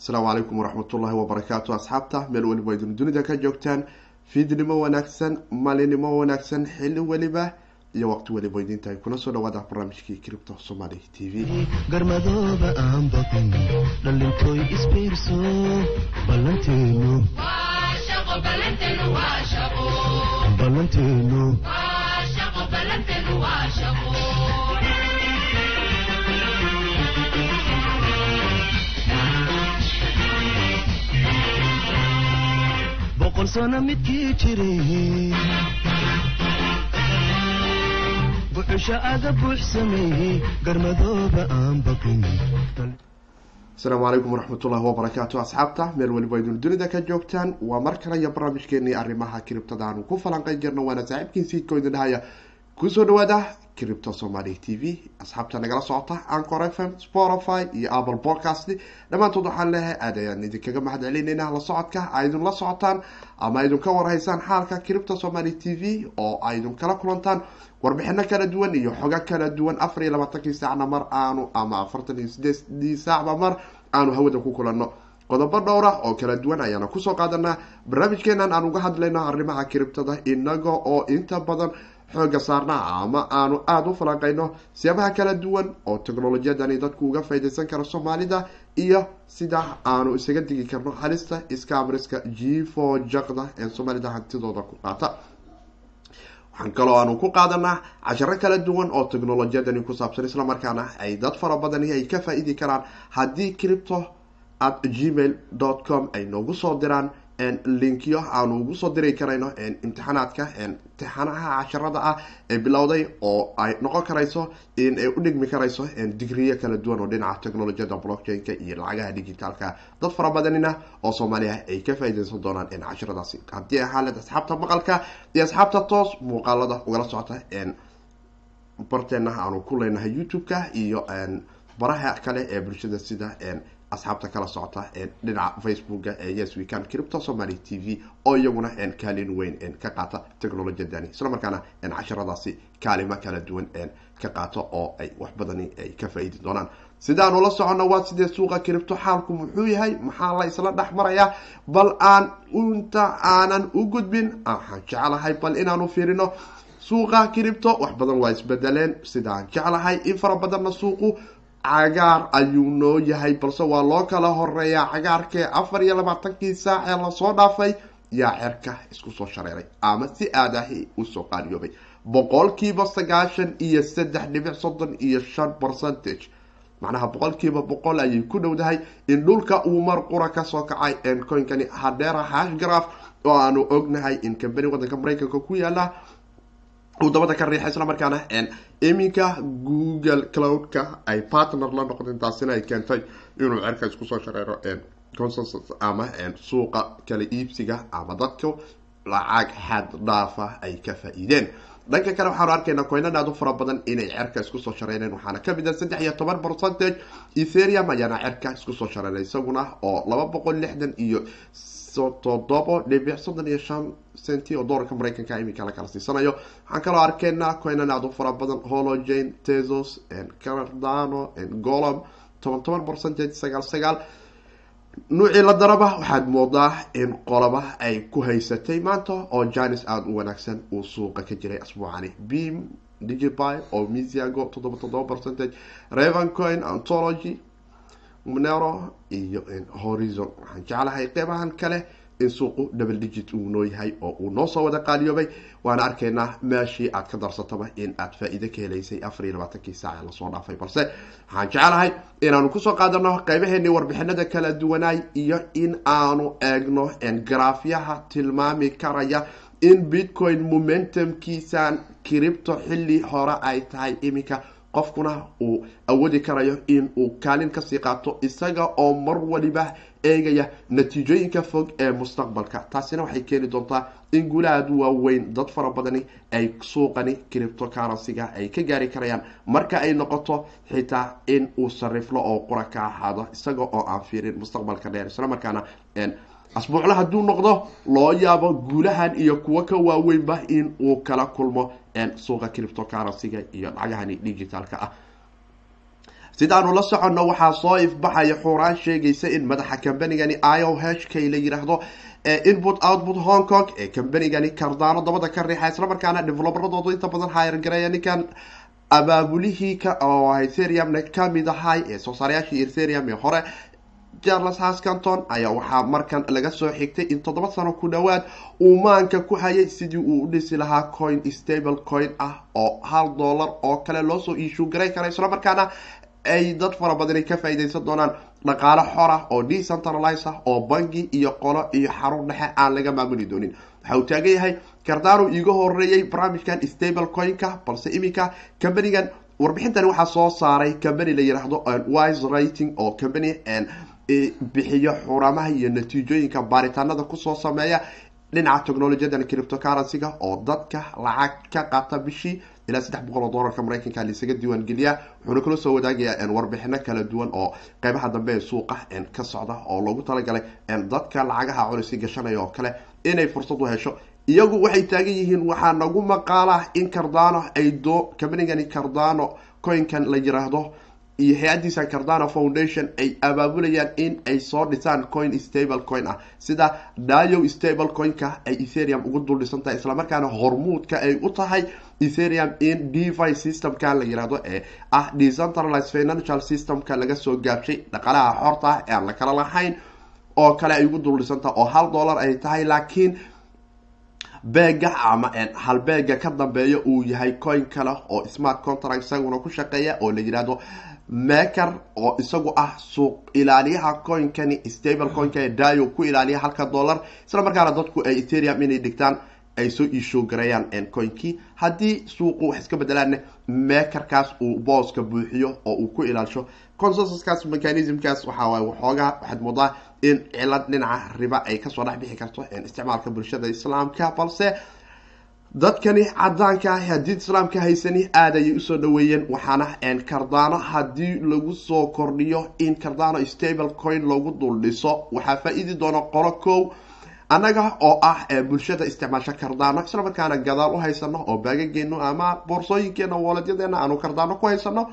asalaamu calaykum waraxmatullaahi wabarakaatu asxaabta meel weliba idin dunida ka joogtaan. Fiidnimo wanaagsan maalinimo wanaagsan xilli weliba iyo waqti weliba idintahay kuna soo dhawaada barnaamijkii cripto somaali t v. Garmadooba aan isbiirso midkii jiray buxusha asalaamu calaykum waraxmatullahi wabarakaatu asxaabta meel weliba idin dunida ka joogtaan. Waa mar kale iyo barnaamijkeenii arrimaha kiribtada aanu ku falanqeyn jirno waana saaxiibkiin siidkoo idin dhahaya ku soo dhawaada cripto somaali t v asxaabta nagala socota ancor f m spotify iyo apple podcast dhammaantood waxaan leeyahay aad ayaan idinkaga mahad celinayna la socodka aydun la socotaan ama aydun ka warhaysaan xaalka cripto somaali t v oo aydun kala kulantaan warbixino kala duwan iyo xogo kala duwan afar iyo labaatankii saacna mar aanu ama afartan iyo sideedii saacba mar aanu hawada ku kulanno qodobo dhowra oo kala duwan ayaana ku soo qaadanaa barnaamijkeenan aan uga hadlayno arrimaha kiribtada inaga oo inta badan xooga saarnaa ama aanu aada u falanqeyno siyaabaha kala duwan oo technolojiyadani dadku uga faydaysan karo soomaalida iyo sida aanu isaga digi karno halista scamriska gfo jaqda ee soomaalida hantidooda ku qaata. Waxaan kaloo aanu ku qaadanaa casharo kala duwan oo technolojiyadani ku saabsan islamarkaana ay dad fara badani ay ka faa-idi karaan haddii cripto at gmail com ay noogu soo diraan linkyo aanu ugu soo diri karayno imtixaanaadka imtixaanaha casharada ah ee bilowday oo ay noqon karayso in ay u dhigmi karayso digriyo kala duwan oo dhinaca technolojiyada blockchain-ka iyo lacagaha digitaalka. Dad fara badanina oo soomaaliya ay ka faa-ideysan doonaan casharadaasi haddii ahaaled asxaabta maqalka iyo asxaabta toos muuqaalada ugala socota barteena aanu ku leenahay youtube-ka iyo baraha kale ee bulshada sida asxaabta kala socota dhinaca facebooka ee yes wecan cripto somaly t v oo iyaguna kaalin weyn ka qaata technolojiyadani isla markaana casharadaasi kaalimo kala duwan ka qaato oo ay wax badani ay ka faa-idi doonaan sidaanu la socono waa sidee suuqa cripto xaalku muxuu yahay maxaa la isla dhex marayaa bal aan inta aanan u gudbin waxaan jeclahay bal inaanu fiirino suuqa cripto wax badan waa isbedeleen sidaan jeclahay in fara badanna suuqu cagaar ayuu noo yahay balse waa loo kala horeeyaa cagaarkee afar iyo labaatankii saac ee la soo dhaafay. Yaa cerka isku soo shareeray ama si aadahi u soo qaaliyoobay. Boqolkiiba sagaashan iyo saddex dhibic soddon iyo shan percentage. Macnaha boqolkiiba boqol ayay ku dhowdahay in dhulka uu mar qura ka soo kacay encoinkani hadheera hashgraf oo aanu ognahay in kambani wadanka mareykanka ku yaalla dabada ka riixa isla markaana iminka google cloud-ka ay partner la noqdeen taasina ay keentay inuu cerka isku soo shareero consensus ama suuqa kala iibsiga ama dadka lacag xad dhaafa ay ka faa-iideen. Dhanka kale waxaanu arkaynaa coinan aad fara badan inay cerka isku soo shareereen waxaana ka mid ah saddex iyo toban percentage etherium ayaana cerka isku soo shareeray isaguna oo laba boqol lixdan iyo toddobo dhibic soddon iyo shan centi oo doolarka mareykanka iminka la kala siisanayo waxaan kaloo arkeynaa coinan aad u fara badan hologene tesos cardano golom toban toban percentage sagaal sagaal nuucii la daraba waxaad moodaa in qolaba ay ku haysatay maanta oo janis aada u wanaagsan uu suuqa ka jiray asbuucani beam digiby oo misiago toddoba toddoba percentage revancoin antology monero iyo horizon. Waxaan jeclahay qeybahan kale in suuqu double digit uu noo yahay oo uu noo soo wada qaaliyoobay. Waana arkaynaa meeshii aad ka darsataba in aad faa-iide ka helaysay afar iyo labaatankii saace la soo dhaafay. Balse waxaan jeclahay inaanu ku soo qaadano qeybaheeni warbixinada kala duwanaay iyo in aanu eegno garaafyaha tilmaami karaya in bitcoin momentumkiisan cripto xilli hore ay tahay iminka qofkuna uu awoodi karayo in uu kaalin ka sii qaato isaga oo mar waliba eegaya natiijooyinka fog ee mustaqbalka. Taasina waxay keeni doontaa in guulahaad waaweyn dad fara badani ay suuqani criptocurrency-ga ay ka gaari karayaan. Marka ay noqoto xitaa in uu sariflo oo qura ka ahaado isaga oo aan fiirin mustaqbalka dheer. Isla markaana asbuucla hadduu noqdo loo yaabo guulahan iyo kuwo ka waaweynba in uu kala kulmo suuqa criptocurrency-ga iyo lacagahani digitaalka ah. Sidaanu la soconno waxaa soo ifbaxaya xuraan sheegaysa in madaxa kambanigani i o h k la yiraahdo input output hong kong ee kambanigani kardaano dabada ka riixa islamarkaana develoberadoodu inta badan hayargareeya ninkan abaabulihii oo eteriumna ka mid ahay ee soo saarayaashii eterium ee hore charles hascanton ayaa waxaa markan laga soo xigtay in toddoba sano ku dhowaad uu maanka ku hayay sidii uu u dhisi lahaa coin stable coin ah oo hal dollar oo kale loosoo iishuu garay kara. Islamarkaana ay dad fara badani ka faaideysan doonaan dhaqaale xor ah oo decentralize ah oo bangi iyo qolo iyo xarun dhexe aan laga maamuli doonin. Waxa uu taagan yahay kardano iiga horeeyey barnaamijkan stable coin-ka balse iminka companigan warbixintani waxaa soo saaray company la yiraahdo wise rating oo company bixiyo xuramaha iyo natiijooyinka baaritaanada ku soo sameeya dhinaca technolojiyadan criptocurrency-ga oo dadka lacag ka qaata bishii ilaa saddex boqol oo dollarka mareykanka laisaga diiwaan wuxuuna kala soo wadaagayaa warbixino kala duwan oo qeybaha dambe ee suuqa ka socda oo loogu talagalay dadka lacagaha culisi gashanaya oo kale inay fursad u hesho. Iyagu waxay taagan yihiin waxaa nagu maqaalah in cardano ay doo combanigani cardano coinkan la yiraahdo iyo hay'adiisa cardano foundation ay abaabulayaan in ay soo dhisaan coin stable coin ah. Sida dio stable coin-ka ay etherium ugu dul dhisan tahay islamarkaana hormuudka ay u tahay etherium in devi systemka la yiraahdo ee ah decentralized financial systemka laga soo gaabshay dhaqalaha xorta ah ee aan la lahayn oo kale ay ugu dul dhisan tahay oo hal dollar ay tahay. Laakiin beega ama halbeega ka dambeeya uu yahay coin kale oo smart contract isaguna ku shaqeeya oo la yiraahdo maker oo isagu ah suuq ilaaliyaha coinkani stable coinka dio ku ilaaliya halka dollar. Isla markaana dadku ay eterium inay dhigtaan ay soo iishoo gareeyaan coinkii haddii suuqu wax iska bedelaana makerkaas uu booska buuxiyo oo uu ku ilaalisho consensuskaas mechanismkaas waxawaay waxoogaa waxaad moodaa in cilad dhinaca riba ay ka soo dhex bixi karto isticmaalka bulshada islaamka balse dadkani cadaanka ah haddii islaamka haysani aada ayay u soo dhaweeyeen waxaana cardano haddii lagu soo kordhiyo in cardano stable coin lagu dul dhiso. Waxaa faa-iidi doona qolo kow. Annaga oo ah bulshada isticmaasha cardano isla markaana gadaal u haysano oo baagageeno ama boorsooyinkeena wooladyadeena aanu cardano ku haysano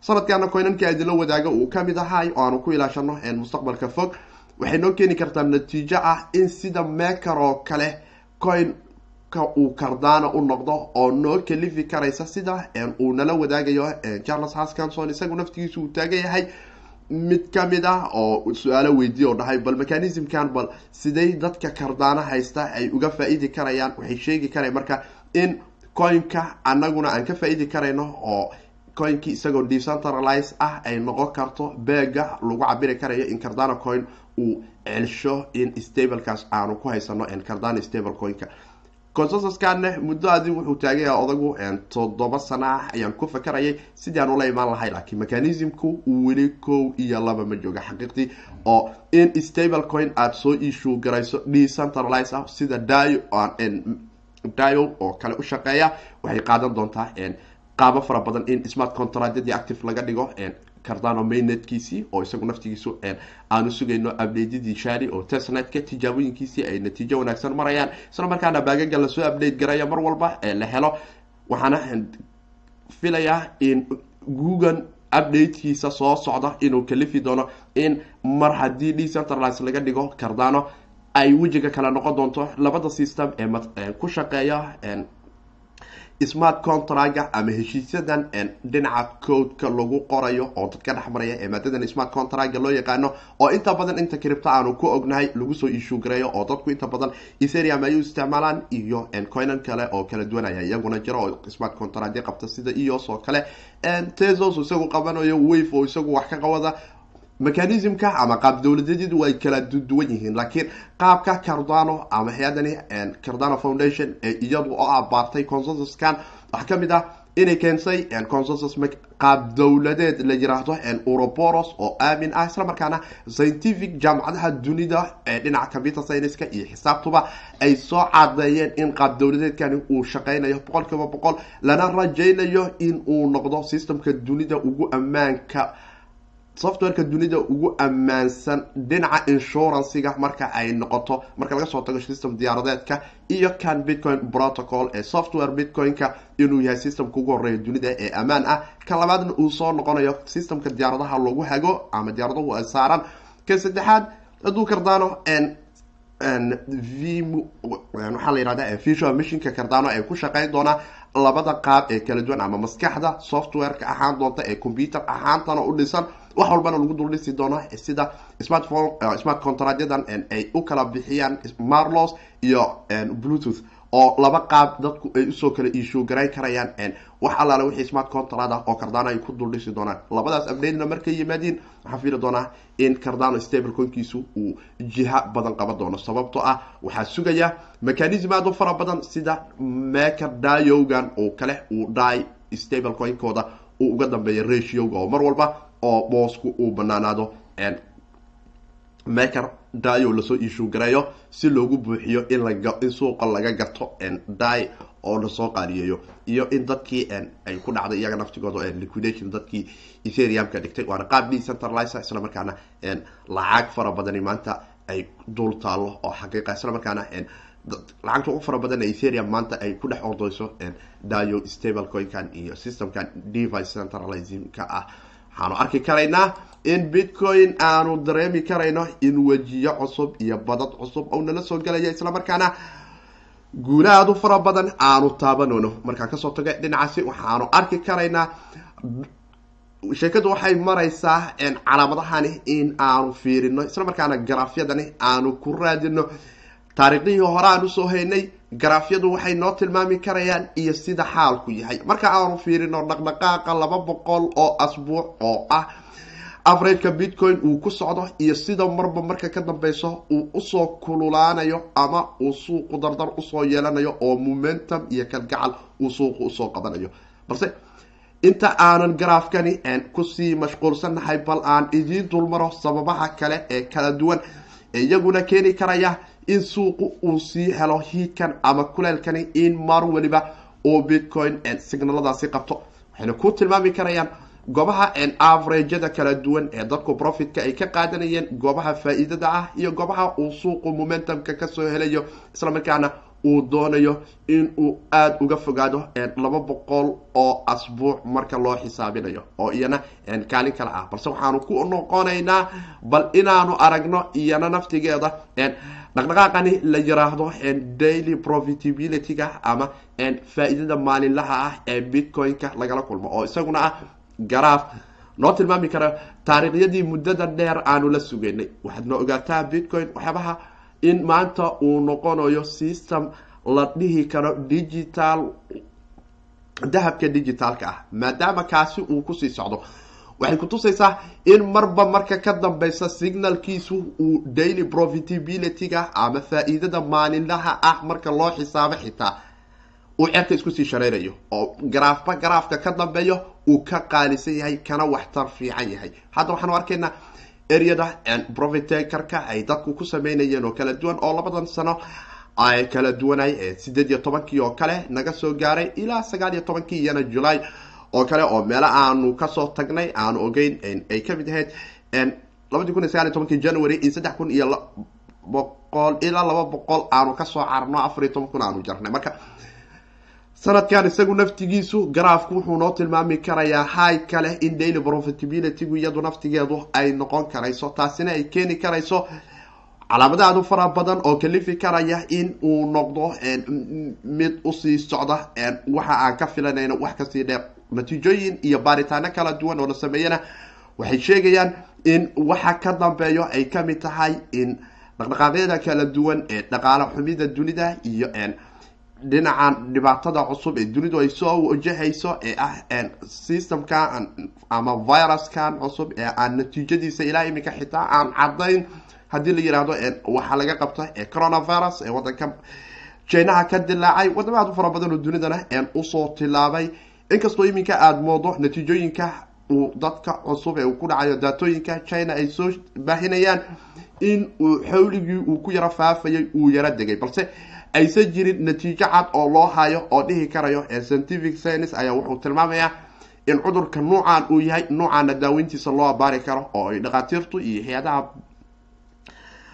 sanadkaana coinanka idinla wadaaga uu ka mid ahay oo aanu ku ilaashano mustaqbalka fog. Waxay noo keeni kartaa natiijo ah in sida maker oo kale coin uu cardano u noqdo oo noo kalifi karaysa sida uu nala wadaagayo charles hascanson isagu naftigiisa uu taagan yahay. Mid ka mid ah oo su'aalo weydiiya oo dhahay bal mechanismkan bal siday dadka cardano haysta ay uga faa-iidi karayaan waxay sheegi karaya marka in coinka anaguna aan ka faa-iidi karayno oo coinkii isagoo decentralize ah ay noqon karto beega lagu cabiri karayo in cardano coin uu celsho in stablekaas aanu ku haysano cardano stable coinka consensuskanne muddo adi wuxuu taagaya odagu toddoba sana ah ayaan ku fakarayay. Sidii aan ula imaan lahay laakiin mechanismku weli kow iyo laba ma jooga. Xaqiiqdii oo in stable coin aada soo issue garayso decentralize ah sida dio dio oo kale u shaqeeya waxay qaadan doontaa qaabo fara badan in smart contractyadii active laga dhigo cardano mainnetkiisii oo isagu naftigiisu aanu sugayno updatedii shari oo testnetka tijaabooyinkiisii ay natiijo wanaagsan marayaan. Isla markaana baagaga la soo update garaya mar walba la helo. Waxaana filayaa in googan updatekiisa soo socda inuu kalifi doono in mar haddii decentralize laga dhigo cardano ay wejiga kale noqon doonto labada system ee ku shaqeeya smart contracga ama heshiisyadan dhinaca codeka lagu qorayo oo dadka dhex maraya ee maadadan smart contracga loo yaqaano oo inta badan inta cripto aanu ku ognahay lagu soo issue gareeyo oo dadku inta badan etherium ay u isticmaalaan iyo coinan kale oo kala duwanaya iyaguna jiro oo smart contractya qabta sida eos oo kale. Tesos isagu qabanayo wave oo isagu wax ka qabada mechanismka ama qaab dowladeedyadu way kala duwan yihiin laakiin qaabka cardano ama hay'adani cardano foundation ee iyadu oo abaartay consensuskan waxaa ka mid ah inay keensay consensus qaab dowladeed la yiraahdo uroboros oo aamin ah isla markaana scientific jaamacadaha dunida ee dhinaca computer scienceska iyo xisaabtuba ay soo cadeeyeen in qaab dowladeedkani uu shaqeynayo boqol kiiba boqol lana rajeynayo in uu noqdo systemka dunida ugu ammaanka softwareka dunida ugu ammaansan dhinaca insuranciga marka ay noqoto marka laga soo tago system diyaaradeedka iyo kan bitcoin protocol ee software bitcoin-ka inuu yahay systemka ugu horreeya dunida ee ammaan ah. Kan labaadna uu soo noqonayo systemka diyaaradaha lagu hago ama diyaaradahu ay saaran. Kan saddexaad hadduu kardaano v waxaa la yihahda visual missionka cardano ay ku shaqeyn doonaa labada qaab ee kala duwan ama maskaxda softwareka ahaan doonta ee computer ahaantana u dhisan. Wax walbana lagu dul dhisi doono sida smartphone smart contractyadan ay u kala bixiyaan marlos iyo bluetooth oo laba qaab dadku ay u soo kala garayn karayaan wax allaale wixii smart contract ah oo cardano ay ku dul dhisi doonaan. Labadaas updatena markay yimaadiin waxaan fiili doonaa in cardano stablecoinkiisu uu jiha badan qaban doono. Sababtoo ah waxaa sugaya mechanism aad u fara badan sida maker diogan oo kale uu dhi stablecoinkooda uu uga dambeeya ratioga oo mar walba oo boosku uu banaanaado maker dio la soo iishuu gareeyo si loogu buuxiyo in in suuqa laga gato di oo la soo qaaliyeeyo. Iyo in dadkii ay ku dhacday iyaga naftigooda liquidation dadkii etheriumka dhigtay. Waana qaab decentralizer isla markaana lacag fara badani maanta ay dul taalo oo xaqiiqa isla markaana lacagta ugu fara badan etherium maanta ay ku dhex ordeyso dio stablecoinkan iyo systemkan device centralismka ah waxaanu arki karaynaa in bitcoin aanu dareemi karayno in wejiyo cusub iyo badad cusub oo nala soo gelaya islamarkaana guula aad u fara badan aanu taabanayno markaan ka soo taga dhinacaasi waxaanu arki karaynaa sheekadu waxay maraysaa calaamadahani in aanu fiirino islamarkaana garaafyadani aanu ku raadino. Taariikhdihii hore aan u soo haynay garaafyadu waxay noo tilmaami karayaan iyo sida xaalku yahay. Marka aanu fiirino dhaqdhaqaaqa laba boqol oo asbuuc oo ah averageka bitcoin uu ku socdo iyo sida marba marka ka dambeyso uu u soo kululaanayo ama uu suuqu dardar u soo yeelanayo oo momentum iyo kalgacal uu suuqu u soo qabanayo. Balse inta aanan garaafkani ku sii mashquulsannahay bal aan idiin dulmaro sababaha kale ee kala duwan iyaguna keeni karaya in suuqu uu sii helo hiidkan ama kuleelkani in mar waliba oo bitcoin signaladaasi qabto. Waxayna ku tilmaami karayaan goobaha averagada kala duwan ee dadku profitka ay ka qaadanayeen goobaha faa-iidada ah iyo goobaha uu suuqu momentumka ka soo helayo. Islamarkaana uu doonayo in uu aada uga fogaado laba boqol oo asbuuc marka loo xisaabinayo oo iyana kaalin kale ah. Balse waxaanu ku noqonaynaa bal inaanu aragno iyana naftigeeda dhaqdhaqaaqani la yiraahdo daily profitability-ga ama faa-iidada maalinlaha ah ee bitcoin-ka lagala kulmo. Oo isaguna ah garaaf. Noo tilmaami kara taariikhyadii muddada dheer aanu la sugeynay waxaad na ogaataa bitcoin waxyaabaha in maanta uu noqonayo system la dhihi karo digital dahabka digitalka ah maadaama kaasi uu ku sii socdo waxay kutusaysaa in marba marka ka dambeysa signalkiisu uu daily profitability-ga ama faa-iidada maalinlaha ah marka loo xisaabo xitaa uu cerka isku sii shareynayo oo garaafba garaafka ka dambeeyo uu ka qaalisan yahay kana waxtar fiican yahay. Hadda waxaanu arkaynaa areada profitakerka ay dadku ku sameynayeen oo kala duwan oo labadan sano ay kala duwanay sideed iyo tobankii oo kale naga soo gaaray ilaa sagaal iyo tobankii iyana july oo kale oo meelo aanu ka soo tagnay aanu ogeyn ay ka mid ahayd labadii kun iyo sagaal iyo january iyo saddex kun iyo boqol ilaa laba boqol aanu ka soo carno afar iyo toban kun aanu jarnay. Marka sanadkan isagu naftigiisu garaafku wuxuu noo tilmaami karayaa hay kale in daily profitabilitygu iyadu naftigeedu ay noqon karayso taasina ay keeni karayso calaamada aad u fara badan oo kalifi karaya in uu noqdo mid u sii socda waxa aan ka filanayno wax ka sii dheer. Natiijooyin iyo baaritaano kala duwan oo la sameeyana waxay sheegayaan in waxa ka dambeeyo ay ka mid tahay in dhaqdhaqaaqyada kala duwan ee dhaqaale xumida dunida iyo dhinacan dhibaatada cusub ee dunidu ay soo wajahayso ee ah systemkan ama viruskan cusub ee aan natiijadiisa ilaa iminka xitaa aan cadayn haddii la yihahdo waxaa laga qabta coronavirus ee wadanka jinaha ka dilaacay wadamo aad u fara badan oo dunidana u soo tilaabay. Inkastoo iminka aada moodo natiijooyinka uu dadka cusub ee uu ku dhacayo daatooyinka china ay soo baahinayaan in uu xawligii uu ku yaro faafayay uu yaro degay. Balse aysan jirin natiijo cad oo loo hayo oo dhihi karayo scientific science ayaa wuxuu tilmaamayaa in cudurka nuucan uu yahay nuucaana daaweyntiisa loo abaari karo oo ay dhakhaatiirtu iyo hay'adaha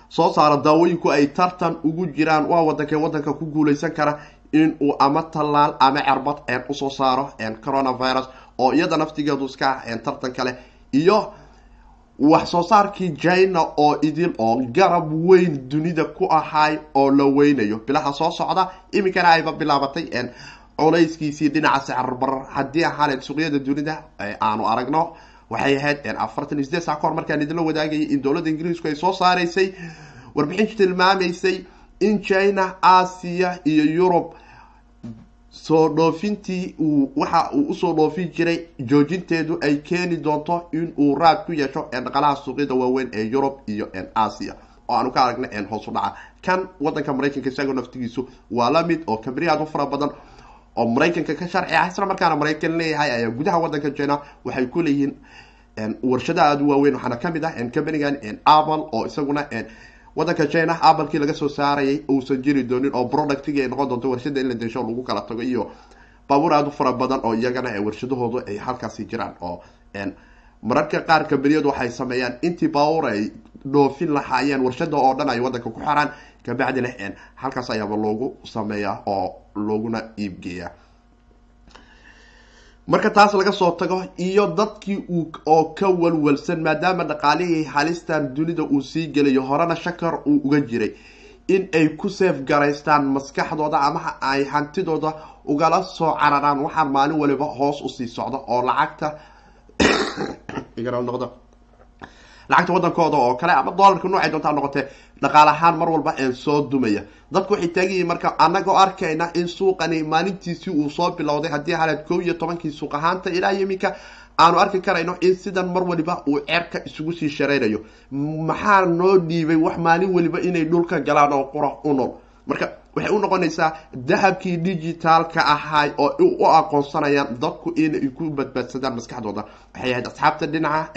soo saara daawooyinku ay tartan ugu jiraan. Waa wadankee wadanka ku guuleysan kara in uu ama tallaal ama cerbad u soo saaro coronavirus oo iyada naftigeedu iska ah tartan kale. Iyo wax soo saarkii china oo idil oo garab weyn dunida ku ahaay oo la weynayo. Bilaha soo socda iminkana ayba bilaabatay culeyskiisii dhinaca sicirbarar haddii ahaaleed suuqyada dunida aanu aragno waxay ahayd afartan iyo sideed sac kahor markaan idinla wadaagayay in dowladda ingiriisku ay soo saaraysay warbixintu tilmaamaysay in china aasiya iyo yurub soo dhoofintii uu waxa uu u soo dhoofin jiray joojinteedu ay keeni doonto in uu raad ku yeesho dhaqalaha suuqyada waaweyn ee yurub iyo asia oo aanu ka aragna hoos u dhaca. Kan wadanka maraykanka isagoo naftigiisu waa la mid oo kameri aad u fara badan oo maraykanka ka sharci ah isla markaana maraykan leeyahay ayaa gudaha wadanka china waxay ku leeyihiin warshada aada u waaweyn. Waxaana ka mid ah companigan apple oo isaguna wadanka china applekii laga soo saarayay uusan jiri doonin oo productigi ay noqon doonto warshada in la desho lagu kala tago iyo baabuur aada u fara badan oo iyagana warshadahoodu ay halkaasi jiraan oo mararka qaar kambaniyadu waxay sameeyaan intii baabuur ay dhoofin lahaayeen warshada oo dhan ay wadanka ku xiraan. Kabacdina halkaas ayaaba loogu sameeyaa oo looguna iibgeeyaa marka taas laga soo tago iyo dadkii uu oo ka walwalsan maadaama dhaqaalihii halistan dunida uu sii gelayo horena shakar uu uga jiray. In ay ku seef garaystaan maskaxdooda ama ay hantidooda ugala soo cararaan waxaan maalin waliba hoos u sii socda oo lacagta noqdo lacagta wadankooda oo kale ama doolarka noocay doontaa noqotee dhaqaal ahaan mar walba een soo dumaya. Dadku waxay taaganyihin marka anagoo arkayna in suuqani maalintiisii uu soo bilowday haddii haleed kow iyo tobankii suuq ahaanta ilaa iminka aanu arki karayno in sidan mar waliba uu cerka isugu sii sharaynayo. Maxaa noo dhiibay wax maalin waliba inay dhulka galaan oo qura u nool? Marka waxay u noqonaysaa dahabkii digitaalka ahay oo u aqoonsanayaan dadku inay ku badbaadsadaan maskaxdooda. Waxay ahayd asxaabta dhinaca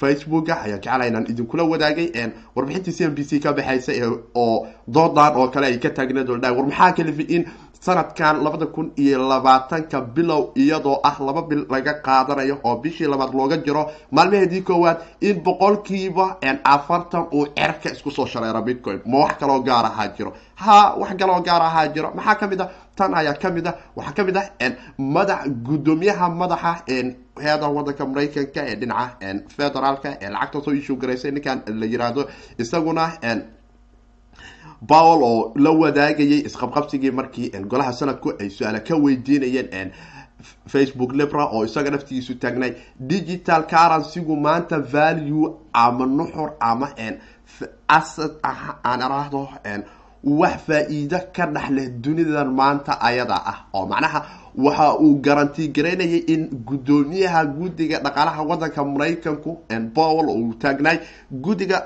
facebooka ayaa jecela inaan idinkula wadaagay warbixintii c m b c ka baxaysa oo doodan oo kale ay ka taagneed oldha war maxaa kalifi in sanadkan labada kun iyo labaatanka bilow iyadoo ah laba bil laga qaadanayo oo bishii labaad looga jiro maalmaheedii koowaad in boqolkiiba afartan uu cerka isku soo shareero bitcoin. Ma wax kaloo gaar ahaa jiro? Ha wax kaloo gaar ahaa jiro. Maxaa ka mid a tan ayaa ka mid a waxaa ka mid ah madax guddoomiyaha madaxa heeda wadanka maraykanka ee dhinaca federaalka ee lacagta soo issue garaysay ninkan la yiraahdo isaguna powell oo la wadaagayay isqabqabsigii markii golaha sanadku ay su'aala ka weydiinayeen facebook libra oo isaga naftigiisu taagnay digital currencygu maanta value ama nuxur ama asad aan araahdo wax faa-iido ka dhex leh dunidan maanta ayada ah. Oo macnaha waxa uu garanti garaynayay in guddoomiyaha guddiga dhaqaalaha wadanka maraykanku powell uu taagnaay guddiga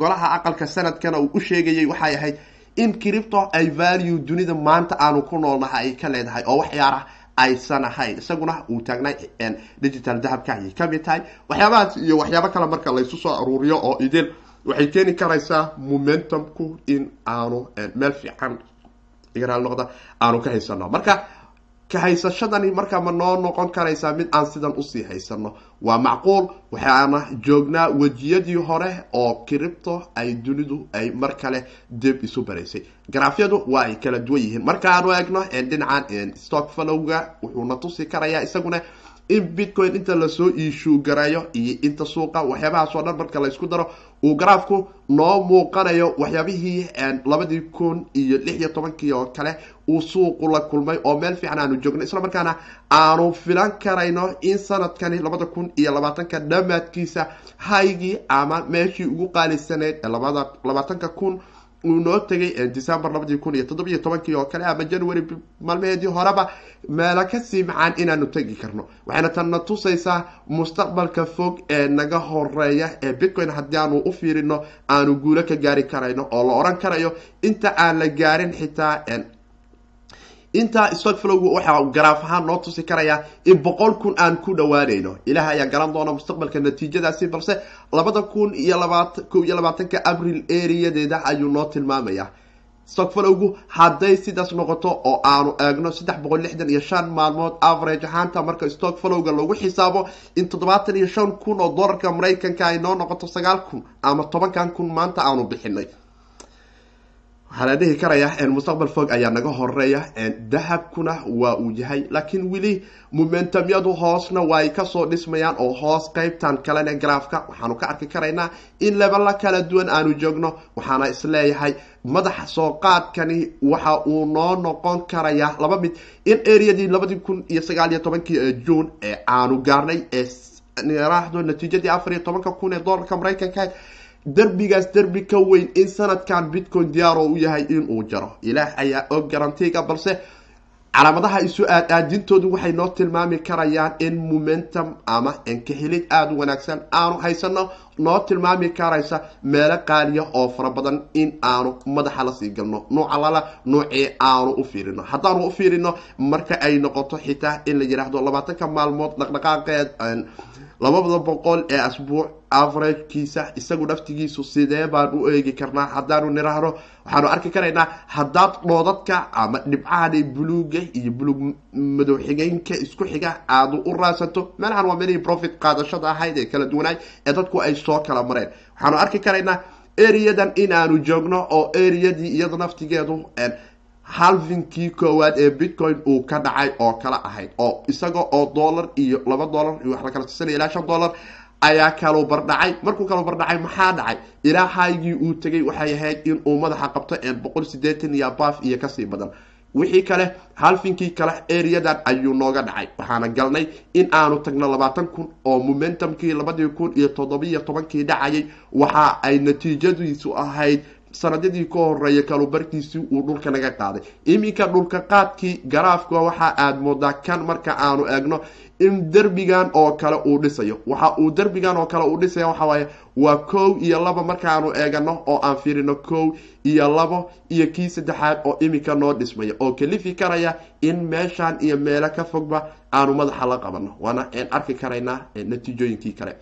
golaha aqalka sanadkana uu u sheegayay waxay ahayd in cripto ay value dunida maanta aanu ku noolnahay ay ka leedahay. Oo waxyaara aysan ahayn isaguna uu taagnay digital dahabka. Ayay ka mid tahay. Waxyaabahaas iyo waxyaabo kale marka laysu soo aruuriyo oo idin waxay keeni karaysaa momentumku in aanu meel fiican noqda aanu ka haysano. Marka ka haysashadani marka ma noo noqon karaysaa mid aan sidan u sii haysano waa macquul waxaana joognaa wejiyadii hore oo cripto ay dunidu ay mar kale dib isu baraysay. Garaafyadu waa ay kala duwan yihiin. Markaanu eegno dhinacan stock falowga wuxuuna tusi karayaa isaguna in bitcoin inta la soo iishuu garayo iyo inta suuqa waxyaabahaas oo dhan marka laysku daro uu garaafku noo muuqanayo waxyaabihii labadii kun iyo lix iyo tobankii oo kale uu suuqu la kulmay oo meel fiican aanu joogno. Isla markaana aanu filan karayno in sanadkani labada kun iyo labaatanka dhamaadkiisa haygii ama meeshii ugu qaalisaneyd labada labaatanka kun uu noo tegay december labadii kun iyo toddobiyo tobankii oo kale ama january maalmaheedii horeba meelo ka sii macaan inaanu tegi karno. Waxayna tanna tusaysaa mustaqbalka fog ee naga horreeya ee bitcoin haddii aanu u fiirino aanu guulo ka gaari karayno oo la oran karayo inta aan la gaarin xitaa intaa stockflowgu waxaa garaaf ahaan noo tusi karayaa in boqol kun aan ku dhawaanayno ilaah ayaa garan doona mustaqbalka natiijadaasi balse labada kun iyo labaatan iyo labaatanka abril areadeeda ayuu noo tilmaamayaa stockfalowgu hadday sidaas noqoto oo aanu eegno saddex boqol lixdan iyo shan maalmood average ahaanta marka stockfalowga lagu xisaabo in toddobaatan iyo shan kun oo dollarka maraykanka ay noo noqoto sagaal kun ama tobankan kun maanta aanu bixinay waxaa dhihi karaya mustaqbal fog ayaa naga horreeya dahabkuna waa uu yahay laakiin weli momentumyadu hoosna waay ka soo dhismayaan oo hoos qeybtan kalene garaafka waxaanu ka arki karaynaa in lebala kala duwan aanu joogno waxaana is leeyahay madaxa soo qaadkani waxa uu noo noqon karaya laba mid. In areadii labadii kun iyo sagaal iyo tobankii june ee aanu gaarnay ee natiijadii afar iyo tobanka kun ee dollarka maraykanka derbigaas derbi ka weyn in sanadkan bitcoin diyaaro u yahay inuu jaro. Ilaah ayaa og garantiga balse calaamadaha isu aadaadintoodu waxay noo tilmaami karayaan in momentum ama enkahelid aada u wanaagsan aanu haysano noo tilmaami karaysa meelo qaaliya oo fara badan in aanu madaxa la sii galno. Nuuca lala nuucii aanu u fiirino. Haddaanu u fiirino marka ay noqoto xitaa in la yidhaahdo labaatanka maalmood dhaqdhaqaaqeed labada boqol ee asbuuc averagekiisa isagu naftigiisu sidee baan u eegi karnaa? Haddaanu niraahno waxaanu arki karaynaa haddaad dhoodadka ama dhibcahani buluuga iyo buluug madow xigeenka isku xiga aadu u raadsato. Meelahan waa meelihii profit qaadashada ahayd ee kala duwanaay ee dadku ay soo kala mareen. Waxaanu arki karaynaa areadan in aanu joogno oo areadii iyada naftigeedu halvinkii koowaad ee bitcoin uu ka dhacay oo kala ahayd oo isaga oo dollar iyo laba dollar iyo wax la kala tisanaya ilaa shan dollar ayaa kaluu bardhacay. Markuu kaluu bardhacay maxaa dhacay? Ilaa haygii uu tegay waxay ahayd in uu madaxa qabto boqol sideetan iyo baaf iyo ka sii badan. Wixii kale halfinkii kale areadan ayuu nooga dhacay. Waxaana galnay in aanu tagno labaatan kun oo momentumkii labadii kun iyo toddobiyo tobankii dhacayay. Waxa ay natiijadiisu ahayd sanadadii ka horreeya kalubarkiisii uu dhulka naga qaaday. Iminka dhulka qaadkii garaafka waxa aada moodaa kan marka aanu eegno in derbigan oo kale uu dhisayo. Waxa uu derbigan oo kale uu dhisaya waxawaaye waa kow iyo laba markaanu eegano oo aan fiirino kow iyo labo iyo kii saddexaad oo iminka noo dhismaya. Oo kalifi karaya in meeshan iyo meelo ka fogba aanu madaxa la qabano. Waana arki karaynaa natiijooyinkii kale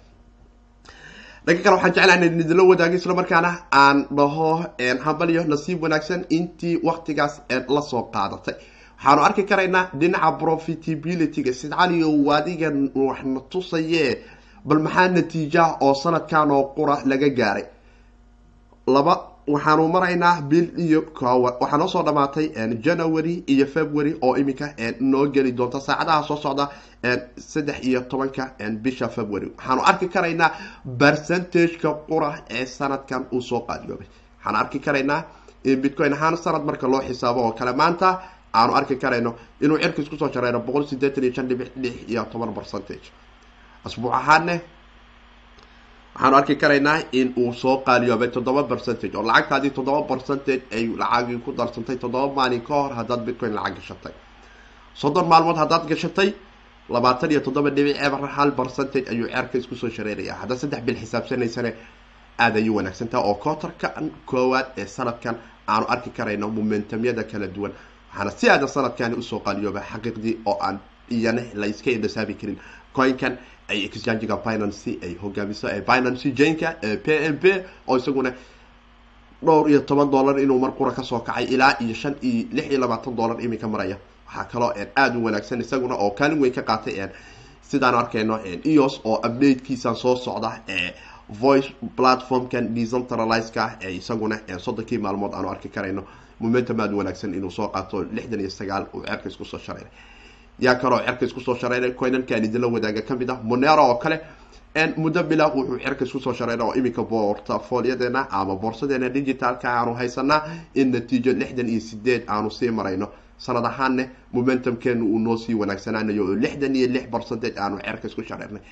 dhanka kale waxaan jeclaa in idinla wadaago isla markaana aan dhaho hambaliyo nasiib wanaagsan intii waktigaas la soo qaadatay. Waxaanu arki karaynaa dhinaca profitabilityga. Sidcaliyo waadiga waxna tusaye bal maxaa natiijaha oo sanadkan oo qura laga gaaray? Laba waxaanu maraynaa bil iyo waxaa noo soo dhamaatay january iyo february oo iminka noo geli doonta. Saacadaha soo socda saddex iyo tobanka bisha february. Waxaanu arki karaynaa percentageka qura ee sanadkan uu soo qaadiyoobay waxaanu arki karaynaa bitcoin ahaan sanad marka loo xisaabo oo kale. Maanta aanu arki karayno inuu cirkiis ku soo shareero boqol sideetan iyo shan dhibic lix iyo toban percentage. Asbuuc ahaanne waxaanu arki karaynaa in uu soo qaaliyoobay toddoba percentage oo lacagtaadii toddoba percentage ay lacagii ku darsantay toddoba maalin ka hor haddaad bitcoin lacag gashatay. Soddon maalmood haddaad gashatay labaatan iyo toddoba dhibic eber hal percentage ayuu ceerka iskusoo shareeraya. Haddaad saddex bil xisaabsanaysane aada ayuu wanaagsantaha oo kootarka koowaad ee sanadkan aanu arki karayno momentumyada kala duwan. Waxaana si aada sanadkani u soo qaaliyooba xaqiiqdii oo aan iyana la iska indhasaabi karin. Coinkan ay exchangiga binancy ay hogaamiso binancy janka p m p oo isaguna dhowr iyo toban dollar inuu mar qura ka soo kacay ilaa iyo shan iyo lix iyo labaatan dollar iminka maraya. Waxaa kaloo aada u wanaagsan isaguna oo kaalin weyn ka qaatay sidaan arkayno eos oo updatekiisa soo socda ee voice platformkan decentralizeka isaguna soddonkii maalmood aanu arki karayno. Momentum aada u wanaagsan inuu soo qaato lixdan iyo sagaal uu ceerka iskusoo shareeray yaa kaloo cerka iskusoo shareeray coinankaan idinla wadaaga ka mid ah. Monero oo kale muddo bila wuxuu cerka iskusoo shareeray oo iminka portafolyadeena ama boorsadeena digitalka aanu haysanaa in natiijo lixdan iyo sideed aanu sii marayno. Sanad ahaanne momentumkeenu uu noo sii wanaagsanaanayo oo lixdan iyo lix percentage aanu cerka isku shareernay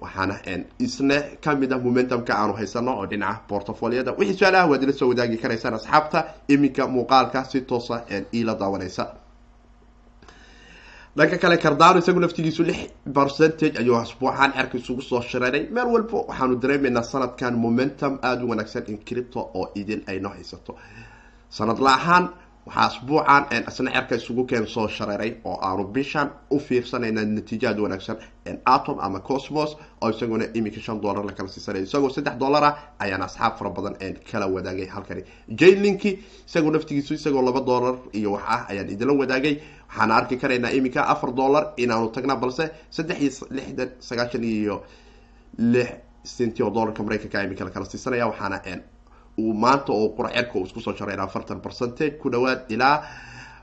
waxaana isna ka mid ah momentumka aanu haysano oo dhinaca portafolyada wixii su'aalaha waad ila soo wadaagi karaysaan asxaabta iminka muuqaalka si toosa iila daawanaysa dhanka kale cardano isagu naftigiisu lix percentage ayuu asbuuxaan cerka isugu soo shareeray meel walba waxaanu dareemaynaa sanadkan momentum aada u wanaagsan in cripto oo idin ayno haysato. Sanad la ahaan waxaa asbuucan isna cerka isugu keen soo shareeray oo aanu bishan u fiirsanayna natiijaad wanaagsan atom ama cosmos oo isaguna iminka shan dollar la kala siisanay isagoo saddex dollar ah ayaana asxaab fara badan kala wadaagay halkani. Jaylinki isagoo naftigiisu isagoo laba dollar iyo wax ah ayaan idinla wadaagay waxaana arki karaynaa iminka afar dollar inaanu tagnaa balse saddex iyo lixdan sagaashan iyo lix centi oo dollarka maraykanka iminka la kala siisanaya waxaana uu maanta oo quracerka uu isku soo shareyn afartan percentage ku dhawaad ilaa